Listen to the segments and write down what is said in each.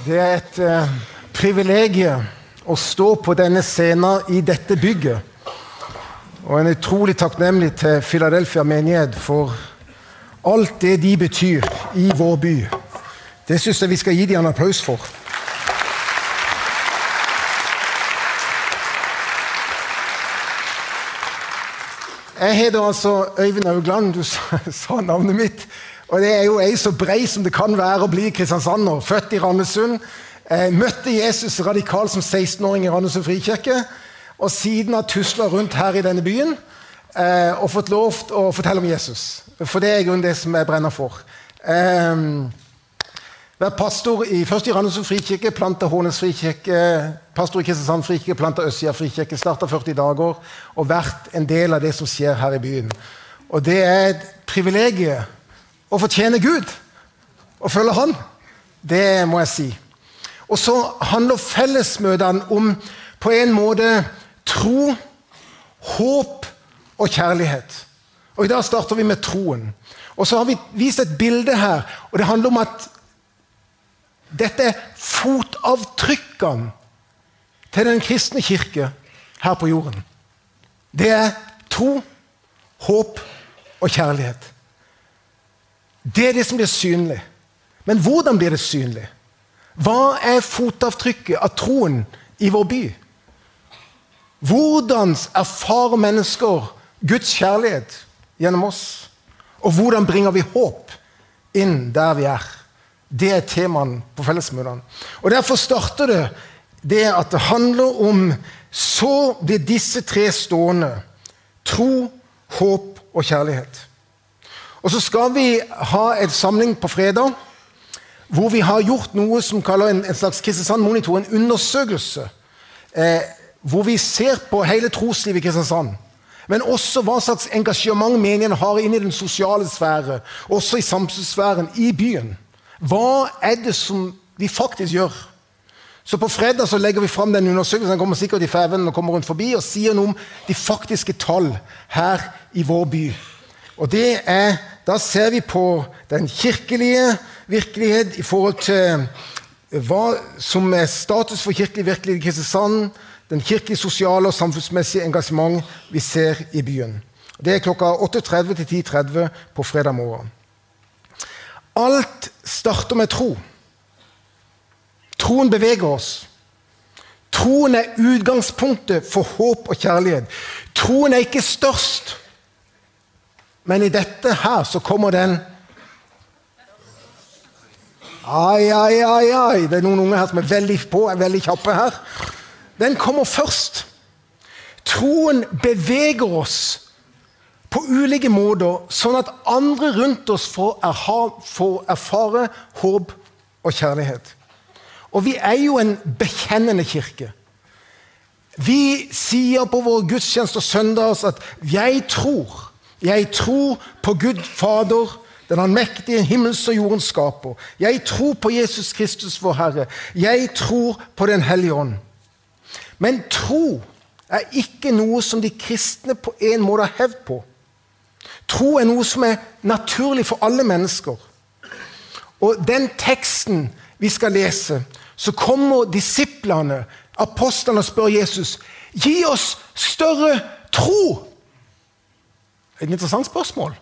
Det er et eh, privilegium å stå på denne scenen i dette bygget. Og en utrolig takknemlig til Philadelphia menighet for alt det de betyr i vår by. Det syns jeg vi skal gi dem en applaus for. Jeg heter altså Øyvind Augland. Du sa, navnet mitt. Og det er jo ei så brei som det kan være å bli kristiansander. Født i Randesund. Eh, møtte Jesus radikal som 16-åring i Randesund frikirke. Og siden har tusla rundt her i denne byen eh, og fått lov å fortelle om Jesus. For det er grunnen det som jeg brenner for. Eh, vært pastor i, først i Randesund frikirke, planta Hånes frikirke, pastor i Kristiansand frikirke, planta Østsida frikirke, starta 40 dager og vært en del av det som skjer her i byen. Og det er et privilegium å fortjene Gud og følge Han. Det må jeg si. Og så handler fellesmøtene om på en måte tro, håp og kjærlighet. Og I dag starter vi med troen. Og så har vi vist et bilde her, og det handler om at dette er fotavtrykkene til den kristne kirke her på jorden. Det er tro, håp og kjærlighet. Det er det som blir synlig. Men hvordan blir det synlig? Hva er fotavtrykket av troen i vår by? Hvordan erfarer mennesker Guds kjærlighet gjennom oss? Og hvordan bringer vi håp inn der vi er? Det er temaene på fellesmøtene. Og Derfor starter det det at det handler om Så blir disse tre stående. Tro, håp og kjærlighet. Og så skal vi ha en samling på fredag hvor vi har gjort noe som kaller en, en slags Kristiansand Monitor, en undersøkelse. Eh, hvor vi ser på hele troslivet i Kristiansand. Men også hva slags engasjement menigheten har inn i den sosiale sfære. Også i samfunnssfæren i byen. Hva er det som vi faktisk gjør? Så På fredag så legger vi fram den undersøkelsen. Den kommer sikkert i Fæven og kommer rundt forbi og sier noe om de faktiske tall her i vår by. Og det er, Da ser vi på den kirkelige virkelighet i forhold til hva som er status for kirkelig virkelighet i Kristiansand, den kirkelige, sosiale og samfunnsmessige engasjement vi ser i byen. Det er klokka 8.30 til 10.30 på fredag morgen. Alt starter med tro. Troen beveger oss. Troen er utgangspunktet for håp og kjærlighet. Troen er ikke størst. Men i dette her så kommer den Ai, ai, ai, ai. Det er noen unge her som er veldig på, er veldig kjappe her. Den kommer først. Troen beveger oss på ulike måter, sånn at andre rundt oss får, får erfare håp og kjærlighet. Og vi er jo en bekjennende kirke. Vi sier på våre gudstjenester søndags at 'jeg tror'. Jeg tror på Gud Fader, den allmektige himmels og jordens skaper. Jeg tror på Jesus Kristus, vår Herre. Jeg tror på Den hellige ånd. Men tro er ikke noe som de kristne på en måte har hevd på. Tro er noe som er naturlig for alle mennesker. Og den teksten vi skal lese, så kommer disiplene, apostlene, og spør Jesus gi oss større tro. Et interessant spørsmål.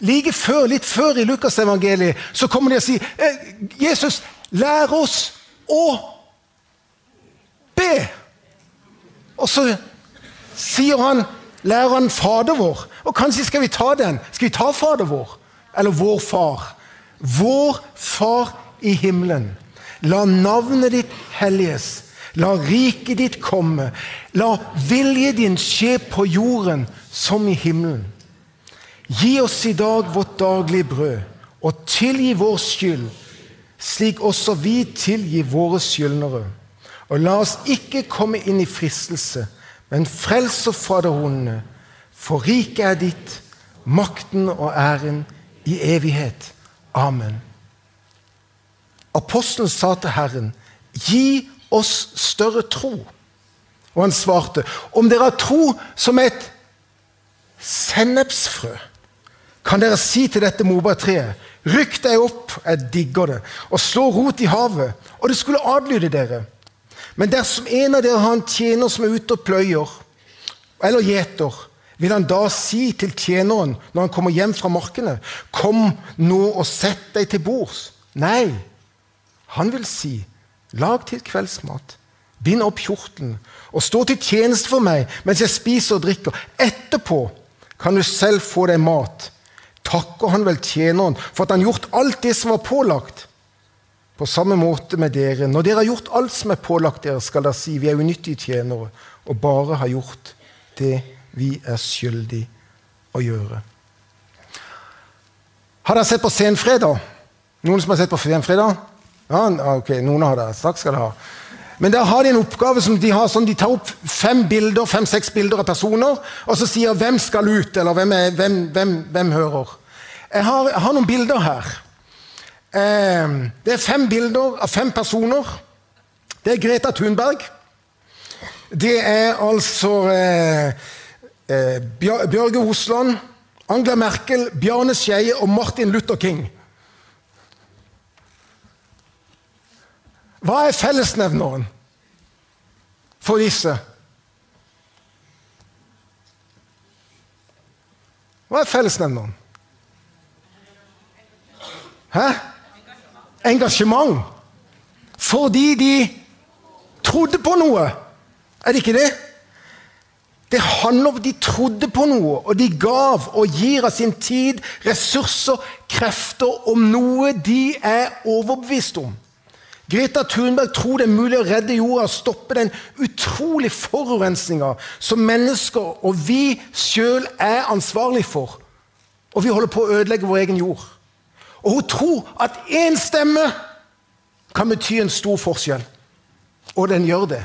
Like før, Litt før i Lukasevangeliet så kommer de og sier eh, Jesus, lær oss å be. Og så sier han, lærer han Fader vår. Og kanskje skal vi ta den. Skal vi ta Fader vår? Eller vår Far? Vår Far i himmelen. La navnet ditt helliges. La riket ditt komme. La vilje din skje på jorden som i himmelen. Gi oss i dag vårt daglige brød, og tilgi vår skyld, slik også vi tilgir våre skyldnere. Og la oss ikke komme inn i fristelse, men frels oss fra det onde. For riket er ditt, makten og æren i evighet. Amen. Apostelen sa til Herren, gi oss større tro. Og han svarte, om dere har tro som et sennepsfrø, kan dere si til dette morbærtreet, Rykk deg opp, jeg digger det, og slå rot i havet. Og det skulle adlyde dere. Men dersom en av dere har en tjener som er ute og pløyer, eller gjeter, vil han da si til tjeneren når han kommer hjem fra markene, kom nå og sett deg til bords? Nei, han vil si, lag til kveldsmat, bind opp kjortelen og stå til tjeneste for meg mens jeg spiser og drikker. Etterpå kan du selv få deg mat takker han vel tjeneren for at han gjort alt det som var pålagt. På samme måte med dere. Når dere har gjort alt som er pålagt dere, skal dere si vi er unyttige tjenere og bare har gjort det vi er skyldig å gjøre. Har dere sett på Senfredag? Noen som har sett på Senfredag? Ja, ok, noen har det. Straks skal de ha. Men der har de en oppgave som de har sånn, de tar opp fem bilder, fem-seks bilder av personer, og så sier 'hvem skal ut', eller 'hvem, er, hvem, hvem, hvem hører'. Jeg har, jeg har, noen bilder her. Eh, det er fem bilder av fem personer. Det er Greta Thunberg. Det er altså eh, eh, Bjørge Osland, Angela Merkel, Bjarne Skeie og Martin Luther King. Hva er fellesnevneren for disse? Hva er fellesnevneren? Hæ? Engasjement. Fordi de trodde på noe. Er det ikke det? Det handler om at de trodde på noe, og de gav og gir av sin tid, ressurser, krefter om noe de er overbevist om. Greta Thunberg tror det er mulig å redde jorda og stoppe den utrolig forurensninga som mennesker og vi sjøl er ansvarlig for. Og vi holder på å ødelegge vår egen jord. Og hun tror at én stemme kan bety en stor forskjell. Og den gjør det.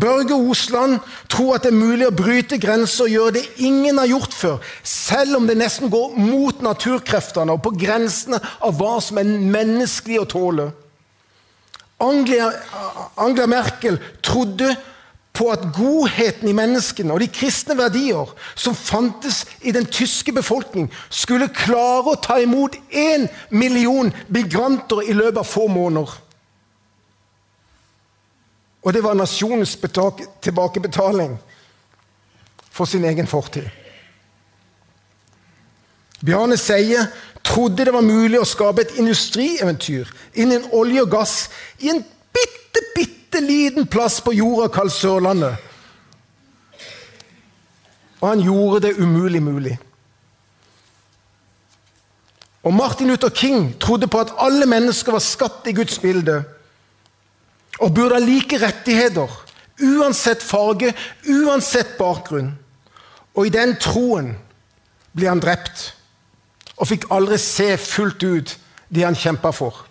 Børge Osland tror at det er mulig å bryte grenser og gjøre det ingen har gjort før, selv om det nesten går mot naturkreftene og på grensene av hva som er menneskelig å tåle. Angela, Angela Merkel trodde på at godheten i menneskene og de kristne verdier som fantes i den tyske befolkning, skulle klare å ta imot én million migranter i løpet av få måneder. Og det var nasjonens tilbakebetaling for sin egen fortid. Bjarne Seie trodde det var mulig å skape et industrieventyr innen olje og gass i en bitte, bitte liten plass på jorda kalt Sørlandet. Og han gjorde det umulig mulig. Og Martin Luther King trodde på at alle mennesker var skapt i Guds bilde og burde ha like rettigheter, uansett farge, uansett bakgrunn. Og i den troen blir han drept og fikk aldri se fullt ut det han kjempa for.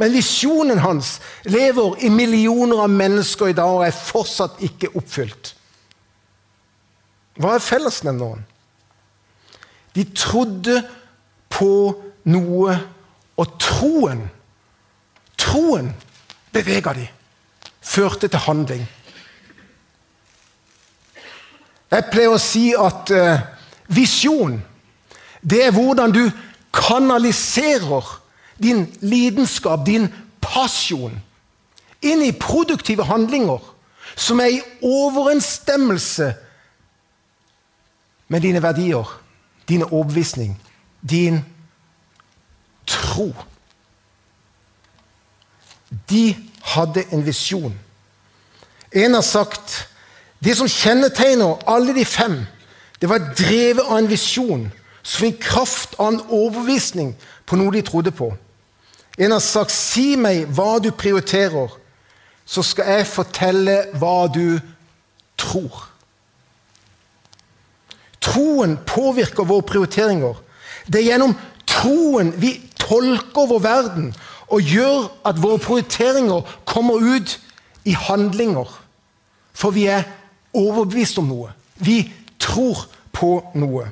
Men visjonen hans lever i millioner av mennesker i dag og er fortsatt ikke oppfylt. Hva er fellesnevneren? De trodde på noe, og troen Troen bevega de, førte til handling. Jeg pleier å si at uh, visjon det er hvordan du kanaliserer din lidenskap, din passion, inn i produktive handlinger som er i overensstemmelse med dine verdier, dine overbevisning, din tro. De hadde en visjon. En har sagt det som kjennetegner alle de fem, det var drevet av en visjon som fikk kraft av en overbevisning på noe de trodde på. En har sagt 'Si meg hva du prioriterer, så skal jeg fortelle hva du tror'. Troen påvirker våre prioriteringer. Det er gjennom troen vi tolker vår verden og gjør at våre prioriteringer kommer ut i handlinger. For vi er overbevist om noe. Vi tror på noe.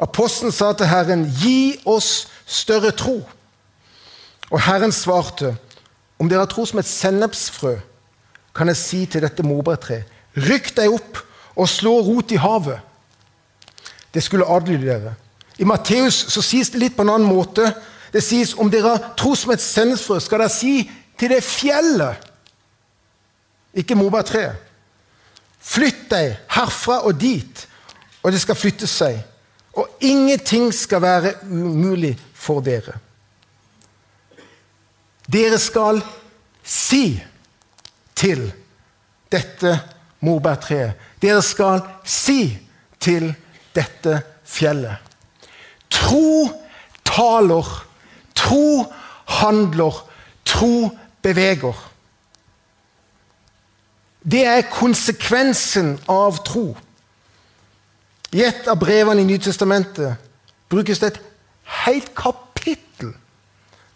Apostelen sa til Herren, 'Gi oss større tro'. Og Herren svarte, 'Om dere har tro som et sennepsfrø, kan jeg si til dette morbærtreet:" 'Rykk deg opp og slå rot i havet.' Det skulle adlyde dere. I Matteus så sies det litt på en annen måte. Det sies om dere tror som et sennepsfrø, skal dere si til det fjellet, ikke morbærtreet, flytt deg herfra og dit, og det skal flytte seg. Og ingenting skal være umulig for dere. Dere skal si til dette morbærtreet. Dere skal si til dette fjellet. Tro taler, tro handler, tro beveger. Det er konsekvensen av tro. I et av brevene i Nytestamentet brukes det et helt kapittel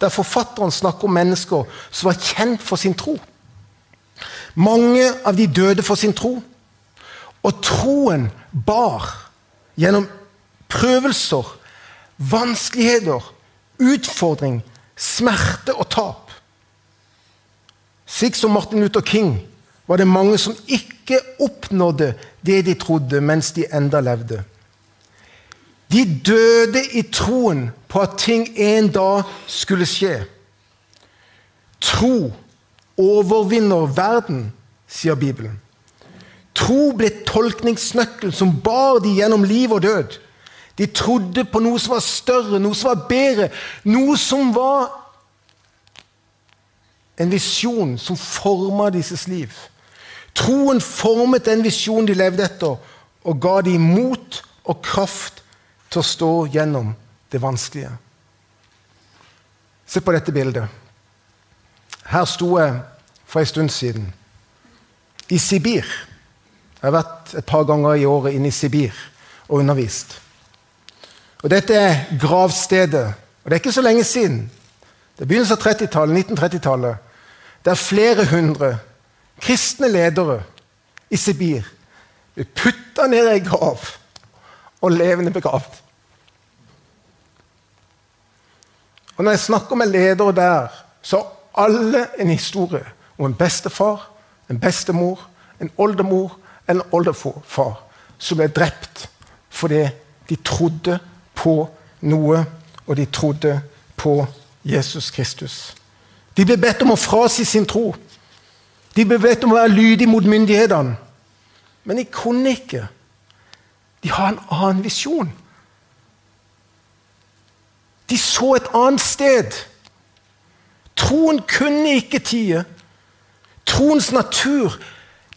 der forfatteren snakker om mennesker som var kjent for sin tro. Mange av de døde for sin tro. Og troen bar gjennom prøvelser, vanskeligheter, utfordring, smerte og tap. Slik som Martin Luther King var det mange som ikke oppnådde det de trodde mens de enda levde. De døde i troen på at ting en dag skulle skje. Tro overvinner verden, sier Bibelen. Tro ble tolkningsnøkkelen som bar de gjennom liv og død. De trodde på noe som var større, noe som var bedre, noe som var en visjon som forma disses liv. Troen formet den visjonen de levde etter, og ga dem mot og kraft til å stå gjennom det vanskelige. Se på dette bildet. Her sto jeg for en stund siden. I Sibir. Jeg har vært et par ganger i året inne i Sibir og undervist. Og Dette er gravstedet. Og Det er ikke så lenge siden. Det er begynnelsen av 1930-tallet. 1930-tallet. Der flere hundre kristne ledere i Sibir blir putta ned i ei grav og levende begravd. Og Når jeg snakker med ledere der, så har alle en historie om en bestefar, en bestemor, en oldemor eller en oldefar som ble drept fordi de trodde på noe, og de trodde på Jesus Kristus. De ble bedt om å frasi sin tro. De ble bedt om å være lydige mot myndighetene. Men de kunne ikke. De har en annen visjon. De så et annet sted. Troen kunne ikke tie. Troens natur,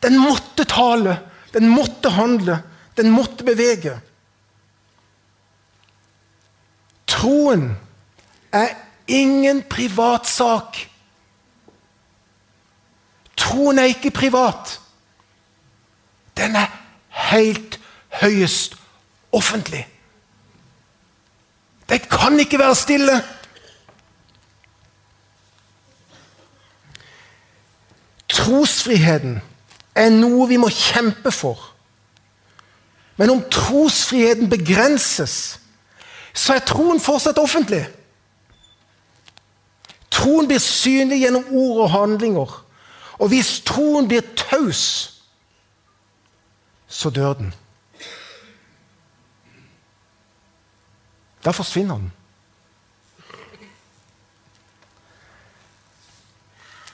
den måtte tale, den måtte handle, den måtte bevege. Troen er ingen privatsak. Troen er ikke privat. Den er helt høyest offentlig. Det kan ikke være stille. Trosfriheten er noe vi må kjempe for. Men om trosfriheten begrenses, så er troen fortsatt offentlig. Troen blir synlig gjennom ord og handlinger. Og hvis troen blir taus, så dør den. Da forsvinner den.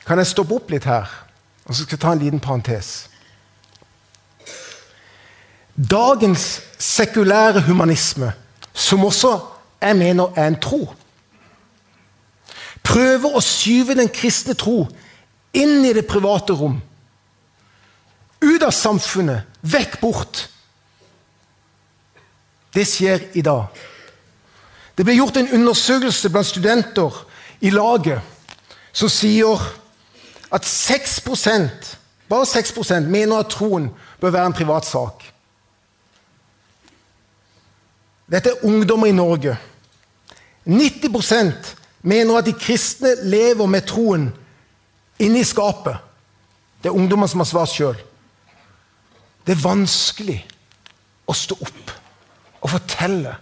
Kan jeg stoppe opp litt her, og så skal jeg ta en liten parentes? Dagens sekulære humanisme, som også jeg mener er en tro, prøver å skyve den kristne tro inn i det private rom. Ut av samfunnet, vekk bort. Det skjer i dag. Det ble gjort en undersøkelse blant studenter i laget som sier at 6% bare 6 mener at troen bør være en privat sak. Dette er ungdommer i Norge. 90% mener at de kristne lever med troen inni skapet. Det er ungdommer som har svart sjøl. Det er vanskelig å stå opp og fortelle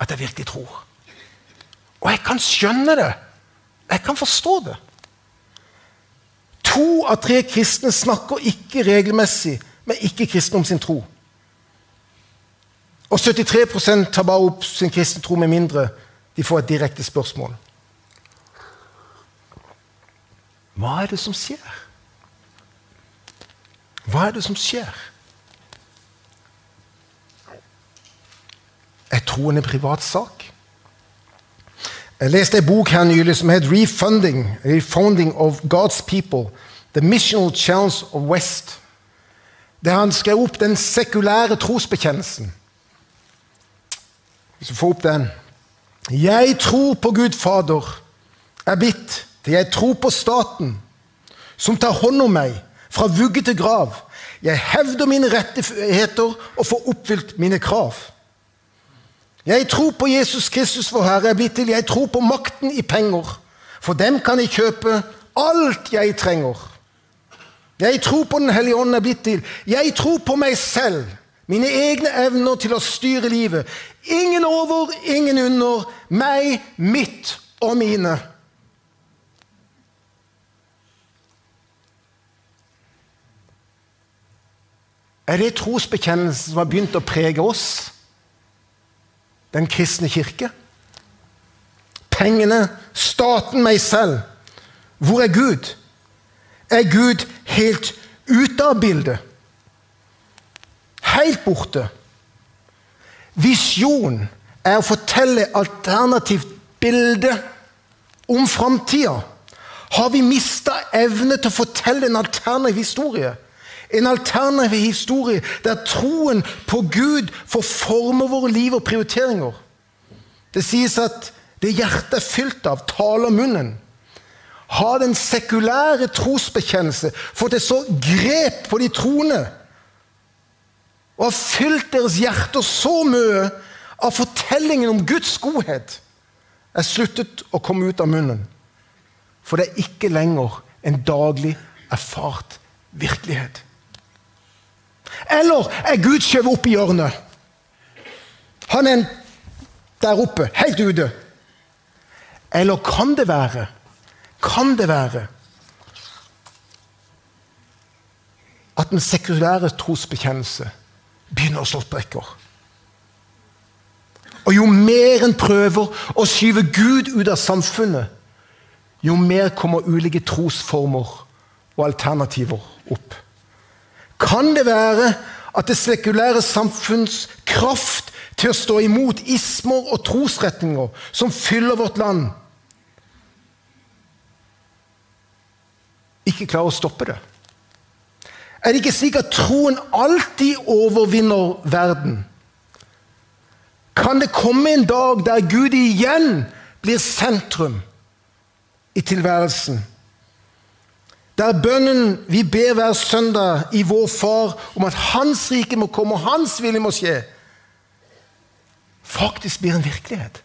at jeg virkelig tror. Og jeg kan skjønne det. Jeg kan forstå det. To av tre kristne snakker ikke regelmessig med ikke-kristne om sin tro. Og 73 tar bare opp sin kristne tro med mindre de får et direkte spørsmål. Hva er det som skjer? Hva er det som skjer? Er troen en privat sak? Jeg leste en bok her nylig som het 'Refunding, Refunding of God's People'. The Missional Challenge of West. Der han skrev opp den sekulære trosbekjennelsen. Hvis du får opp den. Jeg tror på Gud Fader, er blitt til jeg tror på staten, som tar hånd om meg fra vugge til grav. Jeg hevder mine rettigheter og får oppfylt mine krav. Jeg tror på Jesus Kristus, vår Herre, er blitt til. Jeg tror på makten i penger. For dem kan jeg kjøpe alt jeg trenger. Jeg tror på Den hellige ånd er blitt til. Jeg tror på meg selv, mine egne evner til å styre livet. Ingen over, ingen under. Meg, mitt og mine. Er det trosbekjennelsen som har begynt å prege oss? Den kristne kirke? Pengene, staten, meg selv. Hvor er Gud? Er Gud helt ute av bildet? Helt borte? Visjon er å fortelle alternativt bilde om framtida. Har vi mista evne til å fortelle en alternativ historie? En alternativ historie der troen på Gud får forme våre liv og prioriteringer. Det sies at det hjertet er fylt av, taler munnen. Har den sekulære trosbekjennelse fått et så grep på de troende og har fylt deres hjerter så mye av fortellingen om Guds godhet, er sluttet å komme ut av munnen. For det er ikke lenger en daglig erfart virkelighet. Eller er Gud skjøvet opp i hjørnet? Han er der oppe, helt ute. Eller kan det være Kan det være at den sekulære trosbekjennelse begynner å slå sprekker? Og jo mer en prøver å skyve Gud ut av samfunnet, jo mer kommer ulike trosformer og alternativer opp. Kan det være at det sekulære samfunns kraft til å stå imot ismer og trosretninger som fyller vårt land, ikke klarer å stoppe det? Er det ikke slik at troen alltid overvinner verden? Kan det komme en dag der Gud igjen blir sentrum i tilværelsen? Der bønnen vi ber hver søndag i vår Far om at Hans rike må komme og Hans vilje må skje, faktisk blir en virkelighet.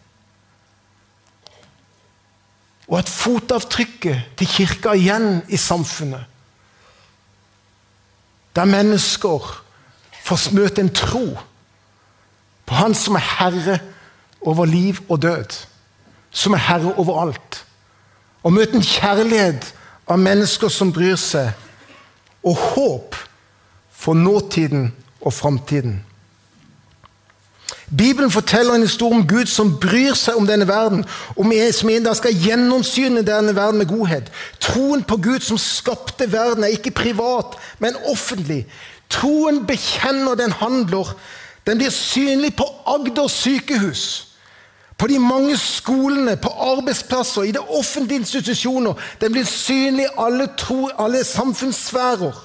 Og at fotavtrykket til kirka igjen i samfunnet Der mennesker får møte en tro på Han som er herre over liv og død. Som er herre over alt. Og møte en kjærlighet av mennesker som bryr seg, og håp for nåtiden og framtiden. Bibelen forteller en historie om Gud som bryr seg om denne verden, om en som en dag skal gjennomsyne denne verden med godhet. Troen på Gud som skapte verden, er ikke privat, men offentlig. Troen bekjenner, den handler. Den blir synlig på Agder sykehus på de mange skolene, på arbeidsplasser, i det offentlige institusjoner. Den blir synlig i alle, alle samfunnssfærer.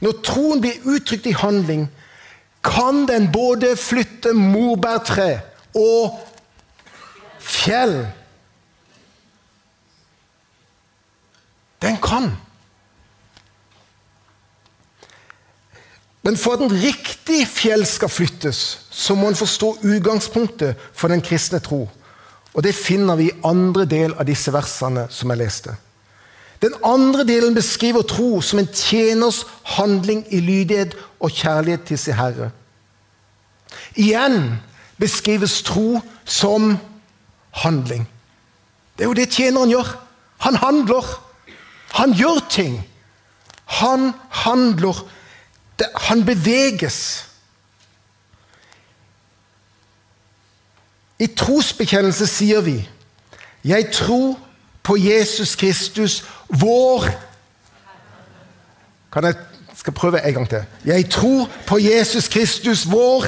Når troen blir uttrykt i handling, kan den både flytte morbærtre og fjell. Den kan. Men for at en riktig fjell skal flyttes, så må en forstå utgangspunktet for den kristne tro. Og Det finner vi i andre del av disse versene som jeg leste. Den andre delen beskriver tro som en tjeners handling i lydighet og kjærlighet til sin Herre. Igjen beskrives tro som handling. Det er jo det tjeneren gjør. Han handler. Han gjør ting. Han handler han beveges. I trosbekjennelse sier vi 'Jeg tror på Jesus Kristus, vår Kan jeg skal prøve en gang til. Jeg tror på Jesus Kristus, vår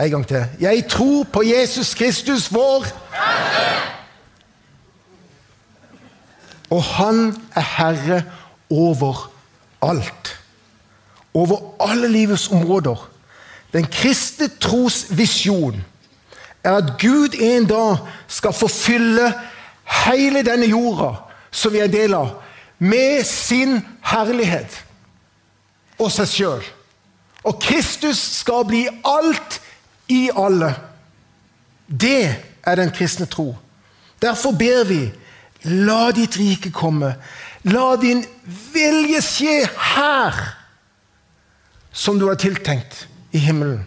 En gang til. Jeg tror på Jesus Kristus, vår Og han er herre over alt. Over alle livets områder. Den kristne tros visjon er at Gud en dag skal forfylle hele denne jorda som vi er en del av, med sin herlighet og seg sjøl. Og Kristus skal bli alt i alle. Det er den kristne tro. Derfor ber vi La ditt rike komme. La din vilje skje her, som du har tiltenkt i himmelen.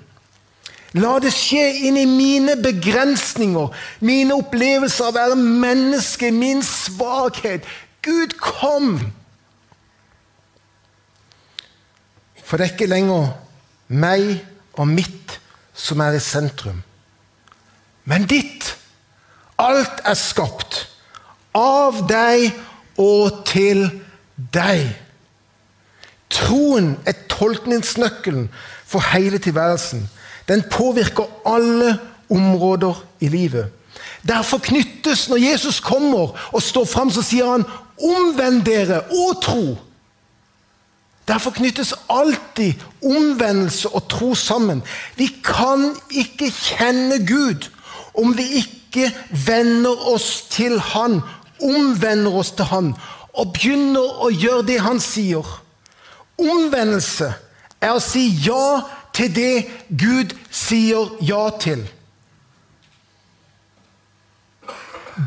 La det skje inni mine begrensninger, mine opplevelser av å være menneske, min svakhet. Gud, kom! For det er ikke lenger meg og mitt som er i sentrum, men ditt. Alt er skapt av deg og til deg. Troen er tolkningsnøkkelen for hele tilværelsen. Den påvirker alle områder i livet. Derfor knyttes, når Jesus kommer og står fram, så sier han 'omvend dere og tro'. Derfor knyttes alltid omvendelse og tro sammen. Vi kan ikke kjenne Gud om vi ikke vender oss til Han, omvender oss til Han og begynner å gjøre det Han sier. Omvendelse er å si ja til det Gud sier ja til.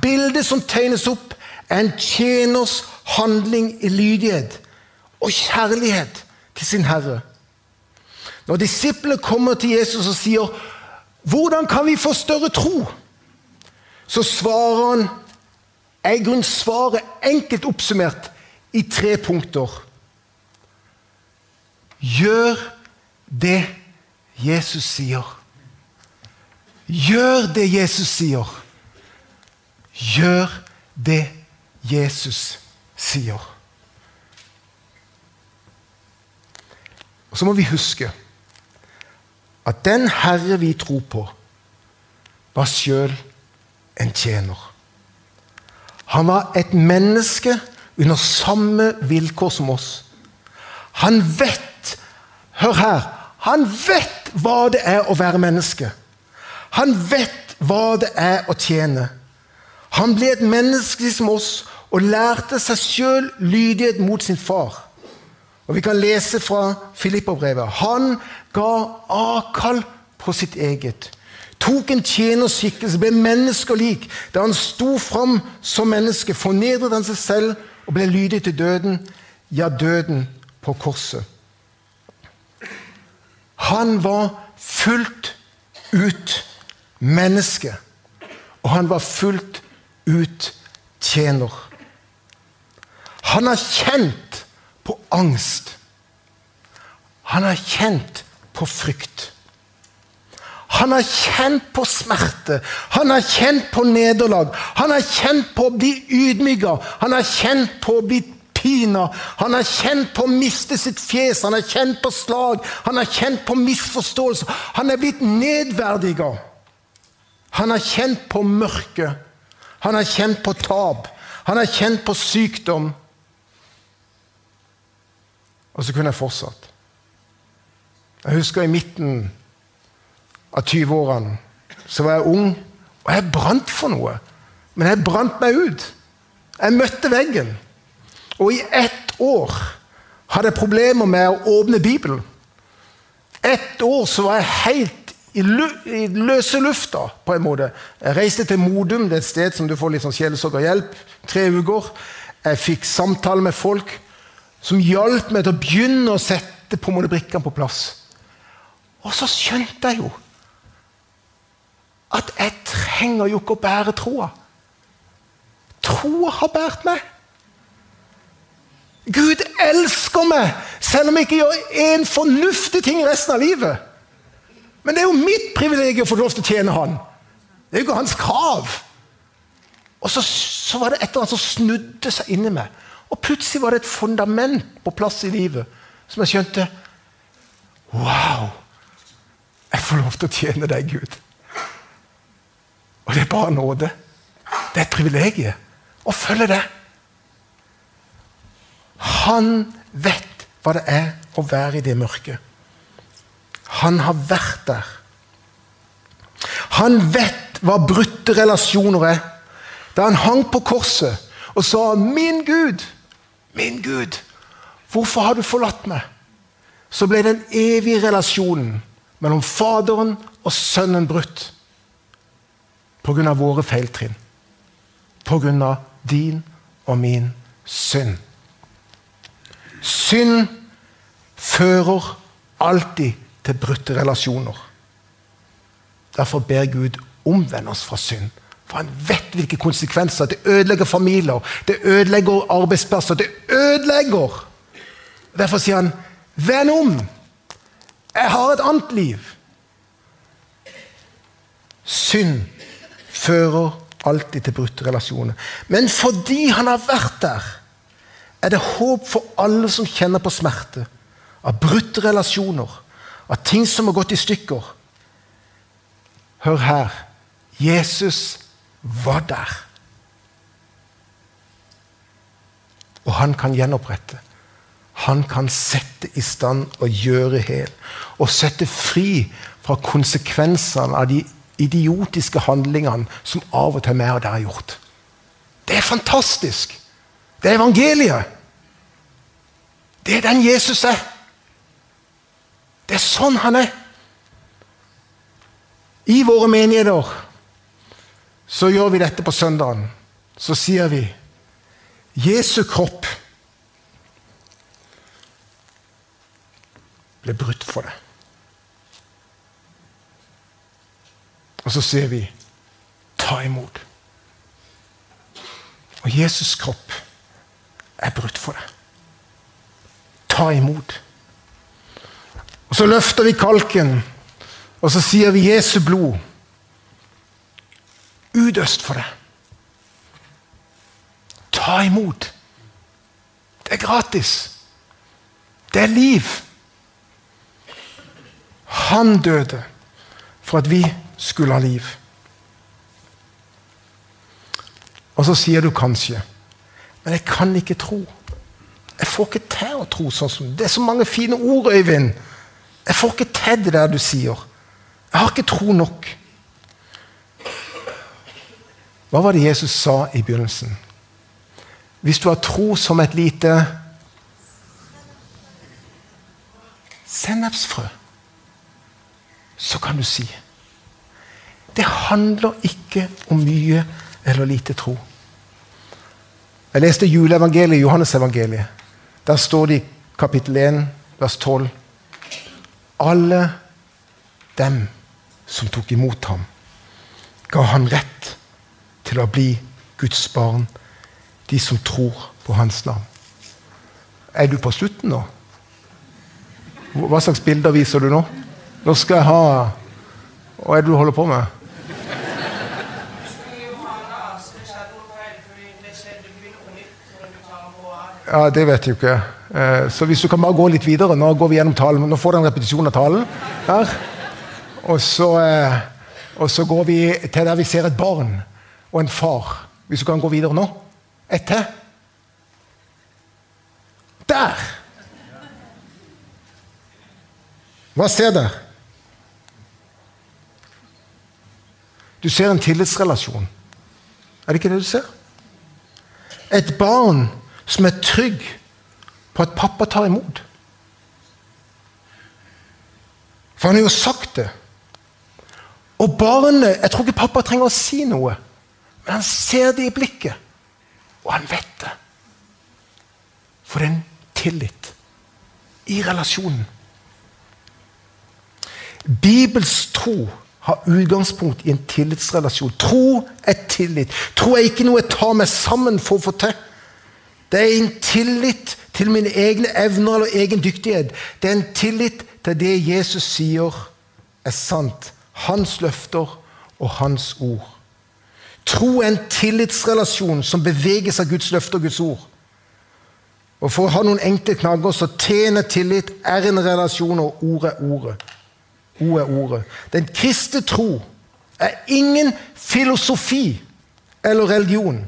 Bildet som tegnes opp, er en tjeners handling i lydighet og kjærlighet til sin Herre. Når disiplene kommer til Jesus og sier 'Hvordan kan vi få større tro?' så svarer han er svaret enkelt oppsummert i tre punkter. Gjør det Jesus sier. Gjør det Jesus sier. Gjør det Jesus sier. Og Så må vi huske at den Herre vi tror på, var sjøl en tjener. Han var et menneske under samme vilkår som oss. Han vet Hør her. Han vet hva det er å være menneske. Han vet hva det er å tjene. Han ble et menneske som oss og lærte seg sjøl lydighet mot sin far. Og Vi kan lese fra Filipperbrevet. Han ga avkall på sitt eget. Tok en tjenerskikkelse, ble menneskelik. Da han sto fram som menneske, fornedret han seg selv og ble lydig til døden, ja, døden på korset. Han var fullt ut menneske, og han var fullt ut tjener. Han har kjent på angst. Han har kjent på frykt. Han har kjent på smerte, han har kjent på nederlag. Han har kjent på å bli ydmyka, han har kjent på å bli pina. Han har kjent på å miste sitt fjes, han har kjent på slag, han har kjent på misforståelse. Han er blitt nedverdiga. Han har kjent på mørke. Han har kjent på tap. Han har kjent på sykdom. Og så kunne jeg fortsatt. Jeg husker i midten av 20-årene så var jeg ung, og jeg brant for noe. Men jeg brant meg ut. Jeg møtte veggen. Og i ett år hadde jeg problemer med å åpne Bibelen. Ett år så var jeg helt i, i løse lufta, på en måte. Jeg reiste til Modum, det er et sted som du får litt sånn sjelesorgerhjelp. Tre uker. Jeg fikk samtale med folk som hjalp meg til å begynne å sette på brikkene på plass. Og så skjønte jeg jo at jeg trenger jo ikke å bære troa. Troa har båret meg. Gud elsker meg, selv om jeg ikke gjør en fornuftig ting resten av livet. Men det er jo mitt privilegium å få lov til å tjene Han. Det er jo ikke hans krav. Og så, så var det et eller annet som snudde seg inni meg. Og plutselig var det et fundament på plass i livet som jeg skjønte Wow! Jeg får lov til å tjene deg, Gud. Og det er bare nåde. Det er et privilegium å følge det. Han vet hva det er å være i det mørket. Han har vært der. Han vet hva brutte relasjoner er. Da han hang på korset og sa 'Min Gud, min Gud, hvorfor har du forlatt meg?' Så ble den evige relasjonen mellom Faderen og Sønnen brutt pga. våre feiltrinn. Pga. din og min synd. Synd fører alltid til brutte relasjoner. Derfor ber Gud omvende oss fra synd. For han vet hvilke konsekvenser. Det ødelegger familier, det ødelegger arbeidsplasser. Det ødelegger! Derfor sier han, 'Vend om! Jeg har et annet liv.' Synd fører alltid til brutte relasjoner. Men fordi han har vært der, er det håp for alle som kjenner på smerte. Av brutte relasjoner, av ting som har gått i stykker. Hør her. Jesus var der. Og han kan gjenopprette. Han kan sette i stand og gjøre hel. Og sette fri fra konsekvensene av de idiotiske handlingene som av og til vi og dere har gjort. Det er fantastisk! Det er evangeliet. Det er den Jesus er. Det er sånn han er. I våre menigheter så gjør vi dette på søndagen. Så sier vi Jesu kropp ble brutt for det. Og så sier vi ta imot. Og Jesus' kropp er brutt for deg. Ta imot. Og så løfter vi kalken, og så sier vi Jesu blod utøst for deg. Ta imot. Det er gratis. Det er liv. Han døde for at vi skulle ha liv. Og så sier du kanskje Men jeg kan ikke tro. Jeg får ikke til å tro sånn som Det er så mange fine ord, Øyvind. Jeg får ikke til det der du sier. Jeg har ikke tro nok. Hva var det Jesus sa i begynnelsen? Hvis du har tro som et lite sennepsfrø, så kan du si Det handler ikke om mye eller lite tro. Jeg leste juleevangeliet, Johannesevangeliet. Der står det i kapittel 1, vers 12 Alle dem som tok imot ham, ga han rett til å bli Guds barn, de som tror på hans navn. Er du på slutten nå? Hva slags bilder viser du nå? Nå skal jeg ha Hva er det du holder på med? Ja, Det vet jeg ikke. Eh, så hvis du kan bare gå litt videre Nå går vi gjennom talen, nå får du en repetisjon av talen. her. Og så, eh, og så går vi til der vi ser et barn og en far. Hvis du kan gå videre nå. Ett til. Der! Hva ser du? Du ser en tillitsrelasjon. Er det ikke det du ser? Et barn som er trygg på at pappa tar imot. For han har jo sagt det. Og barnet Jeg tror ikke pappa trenger å si noe. Men han ser det i blikket, og han vet det. For det er en tillit i relasjonen. Bibels tro har utgangspunkt i en tillitsrelasjon. Tro er tillit. Tro er ikke noe jeg tar meg sammen for å få til. Det er en tillit til mine egne evner eller egen dyktighet. Det er en tillit til det Jesus sier er sant. Hans løfter og Hans ord. Tro er en tillitsrelasjon som beveges av Guds løfter og Guds ord. Og For å ha noen enkle knagger så tjener tillit, er er relasjon, og ordet er ordet. O er ordet. Den kristne tro er ingen filosofi eller religion,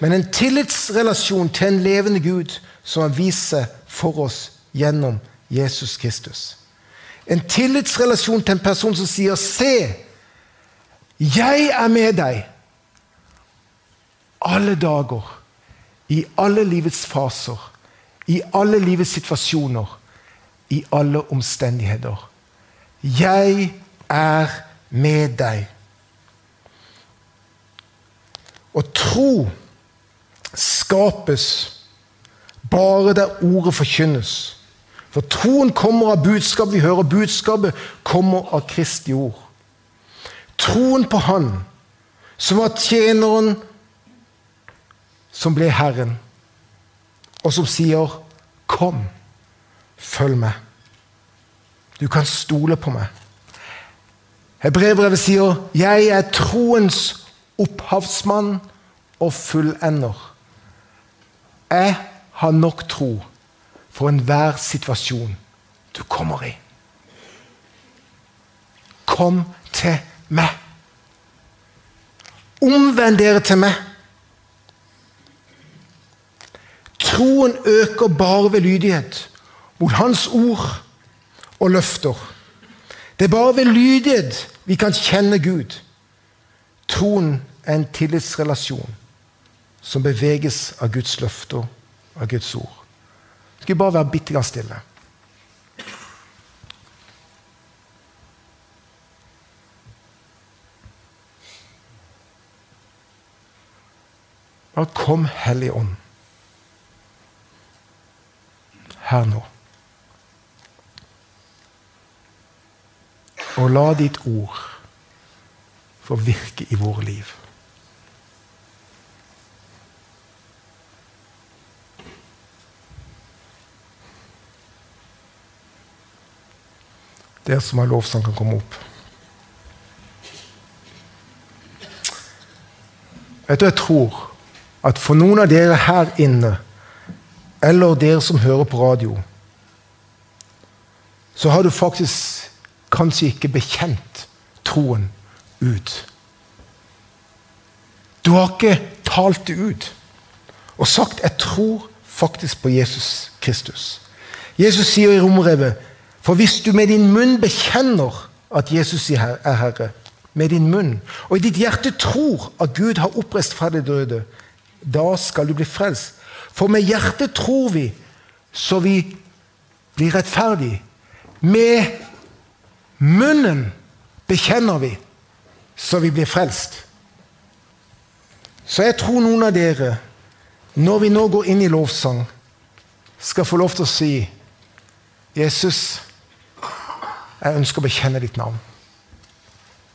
men en tillitsrelasjon til en levende Gud som han viser for oss gjennom Jesus Kristus. En tillitsrelasjon til en person som sier 'Se, jeg er med deg' alle dager, i alle livets faser, i alle livets situasjoner, i alle omstendigheter. Jeg er med deg. Og tro skapes bare der ordet forkynnes. For troen kommer av budskapet vi hører. Budskapet kommer av Kristi ord. Troen på Han, som var tjeneren som ble Herren, og som sier 'Kom, følg meg'. Du kan stole på meg. Hebreerbrevet sier 'Jeg er troens opphavsmann og fullender'. Jeg har nok tro for enhver situasjon du kommer i. Kom til meg. Omvend dere til meg. Troen øker bare ved lydighet mot Hans ord og løfter. Det er bare ved lydighet vi kan kjenne Gud. Troen er en tillitsrelasjon som beveges av Guds løfter av Guds ord. Skal vi bare være bitte grann stille? Bare kom, Hellige Ånd, her nå. Og la ditt ord få virke i våre liv. Dere som er lovsang, kan komme opp. Vet du, Jeg tror at for noen av dere her inne, eller dere som hører på radio, så har du faktisk kanskje ikke bekjent troen ut. Du har ikke talt det ut og sagt 'jeg tror faktisk på Jesus Kristus'. Jesus sier i Romerevet for hvis du med din munn bekjenner at Jesus er Herre, med din munn, og i ditt hjerte tror at Gud har oppreist fra de døde, da skal du bli frelst. For med hjertet tror vi så vi blir rettferdige. Med Munnen bekjenner vi, så vi blir frelst. Så jeg tror noen av dere, når vi nå går inn i lovsang, skal få lov til å si Jesus, jeg ønsker å bekjenne ditt navn.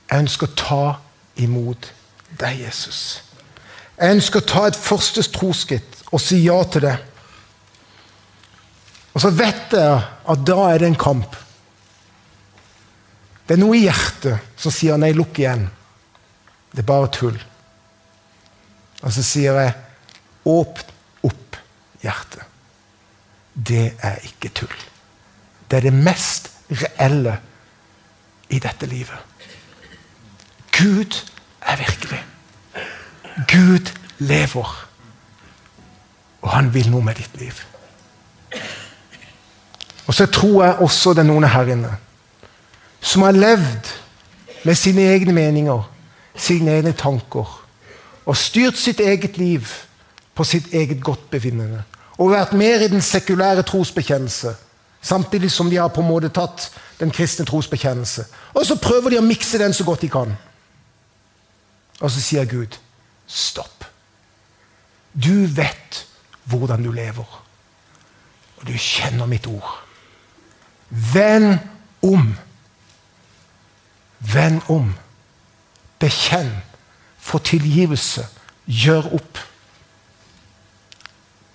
Jeg ønsker å ta imot deg, Jesus. Jeg ønsker å ta et første troskritt og si ja til det. Og så vet jeg at da er det en kamp. Det er noe i hjertet som sier 'nei, lukk igjen'. Det er bare tull. Og så sier jeg 'åpne opp hjertet'. Det er ikke tull. Det er det mest reelle i dette livet. Gud er virkelig. Gud lever. Og han vil noe med ditt liv. Og så tror jeg også det er noen her inne som har levd med sine egne meninger, sine egne tanker, og styrt sitt eget liv på sitt eget godtbevinnende Og vært mer i den sekulære trosbekjennelse, samtidig som de har på en måte tatt den kristne trosbekjennelse. Og så prøver de å mikse den så godt de kan. Og så sier Gud stopp. Du vet hvordan du lever. Og du kjenner mitt ord. Vend om. Vend om. Bekjenn. Få tilgivelse. Gjør opp.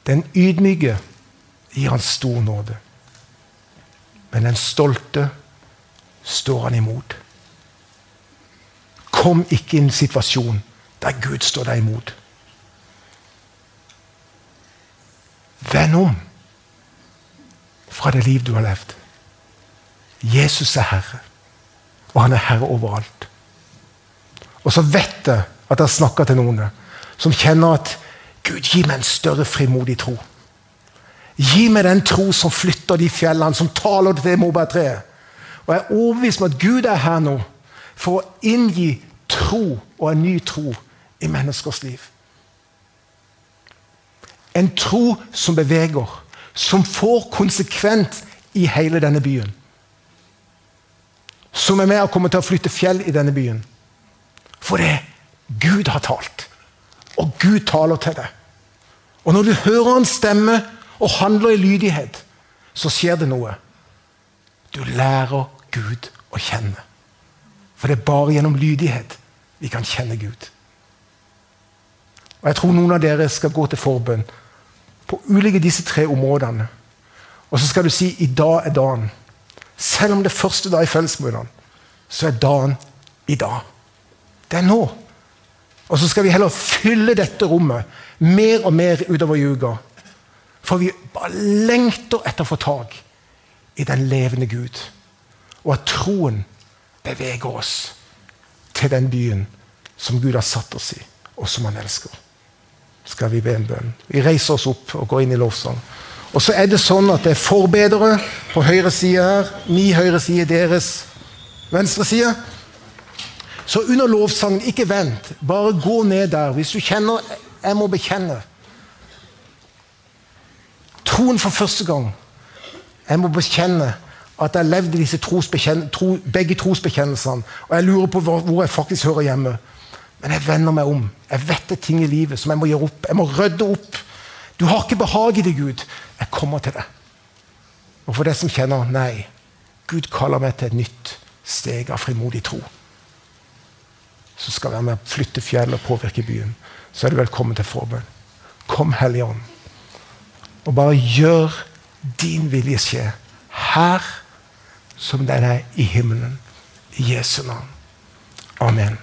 Den ydmyke gir han stor nåde. Men den stolte står han imot. Kom ikke i en situasjon der Gud står deg imot. Vend om fra det liv du har levd. Jesus er Herre, og han er Herre overalt. Og så vet jeg at jeg snakker til noen som kjenner at Gud, gi meg en større frimodig tro. Gi meg den tro som flytter de fjellene, som taler til det morbærtreet. Og jeg er overbevist om at Gud er her nå for å inngi tro og en ny tro i menneskers liv. En tro som beveger, som får konsekvent i hele denne byen. Som er med og kommer til å flytte fjell i denne byen. For det Gud har talt. Og Gud taler til deg. Og når du hører hans stemme og handler i lydighet, så skjer det noe. Du lærer Gud å kjenne. For det er bare gjennom lydighet vi kan kjenne Gud. Og Jeg tror noen av dere skal gå til forbønn på ulike disse tre områdene. Og så skal du si 'i dag er dagen'. Selv om det første dag i fellesmøtene, så er dagen i dag. Det er nå. Og så skal vi heller fylle dette rommet mer og mer utover juga. For vi bare lengter etter å få tak i den levende Gud. Og at troen beveger oss til den byen som Gud har satt oss i, og som han elsker. Skal vi be en bønn. Vi reiser oss opp og går inn i lovsang. Og så er det sånn at det er forbedere på høyre side her. Min høyre side, deres venstre side. Så under lovsangen, ikke vent. Bare gå ned der. Hvis du kjenner 'jeg må bekjenne' Troen for første gang. Jeg må bekjenne at jeg levde disse tro, begge trosbekjennelsene. Og jeg lurer på hvor, jeg faktisk hører hjemme. Men jeg vender meg om. Jeg vet det ting i livet som jeg må gjøre opp. Jeg må rydde opp. Du har ikke behag i det, Gud. Jeg kommer til det. Og for deg som kjenner nei, Gud kaller meg til et nytt steg av frimodig tro. Så skal jeg være med å flytte fjell og påvirke byen. Så er du velkommen til forbønn. Kom, Hellige Ånd, og bare gjør din vilje skje. Her som den er i himmelen. I Jesu navn. Amen.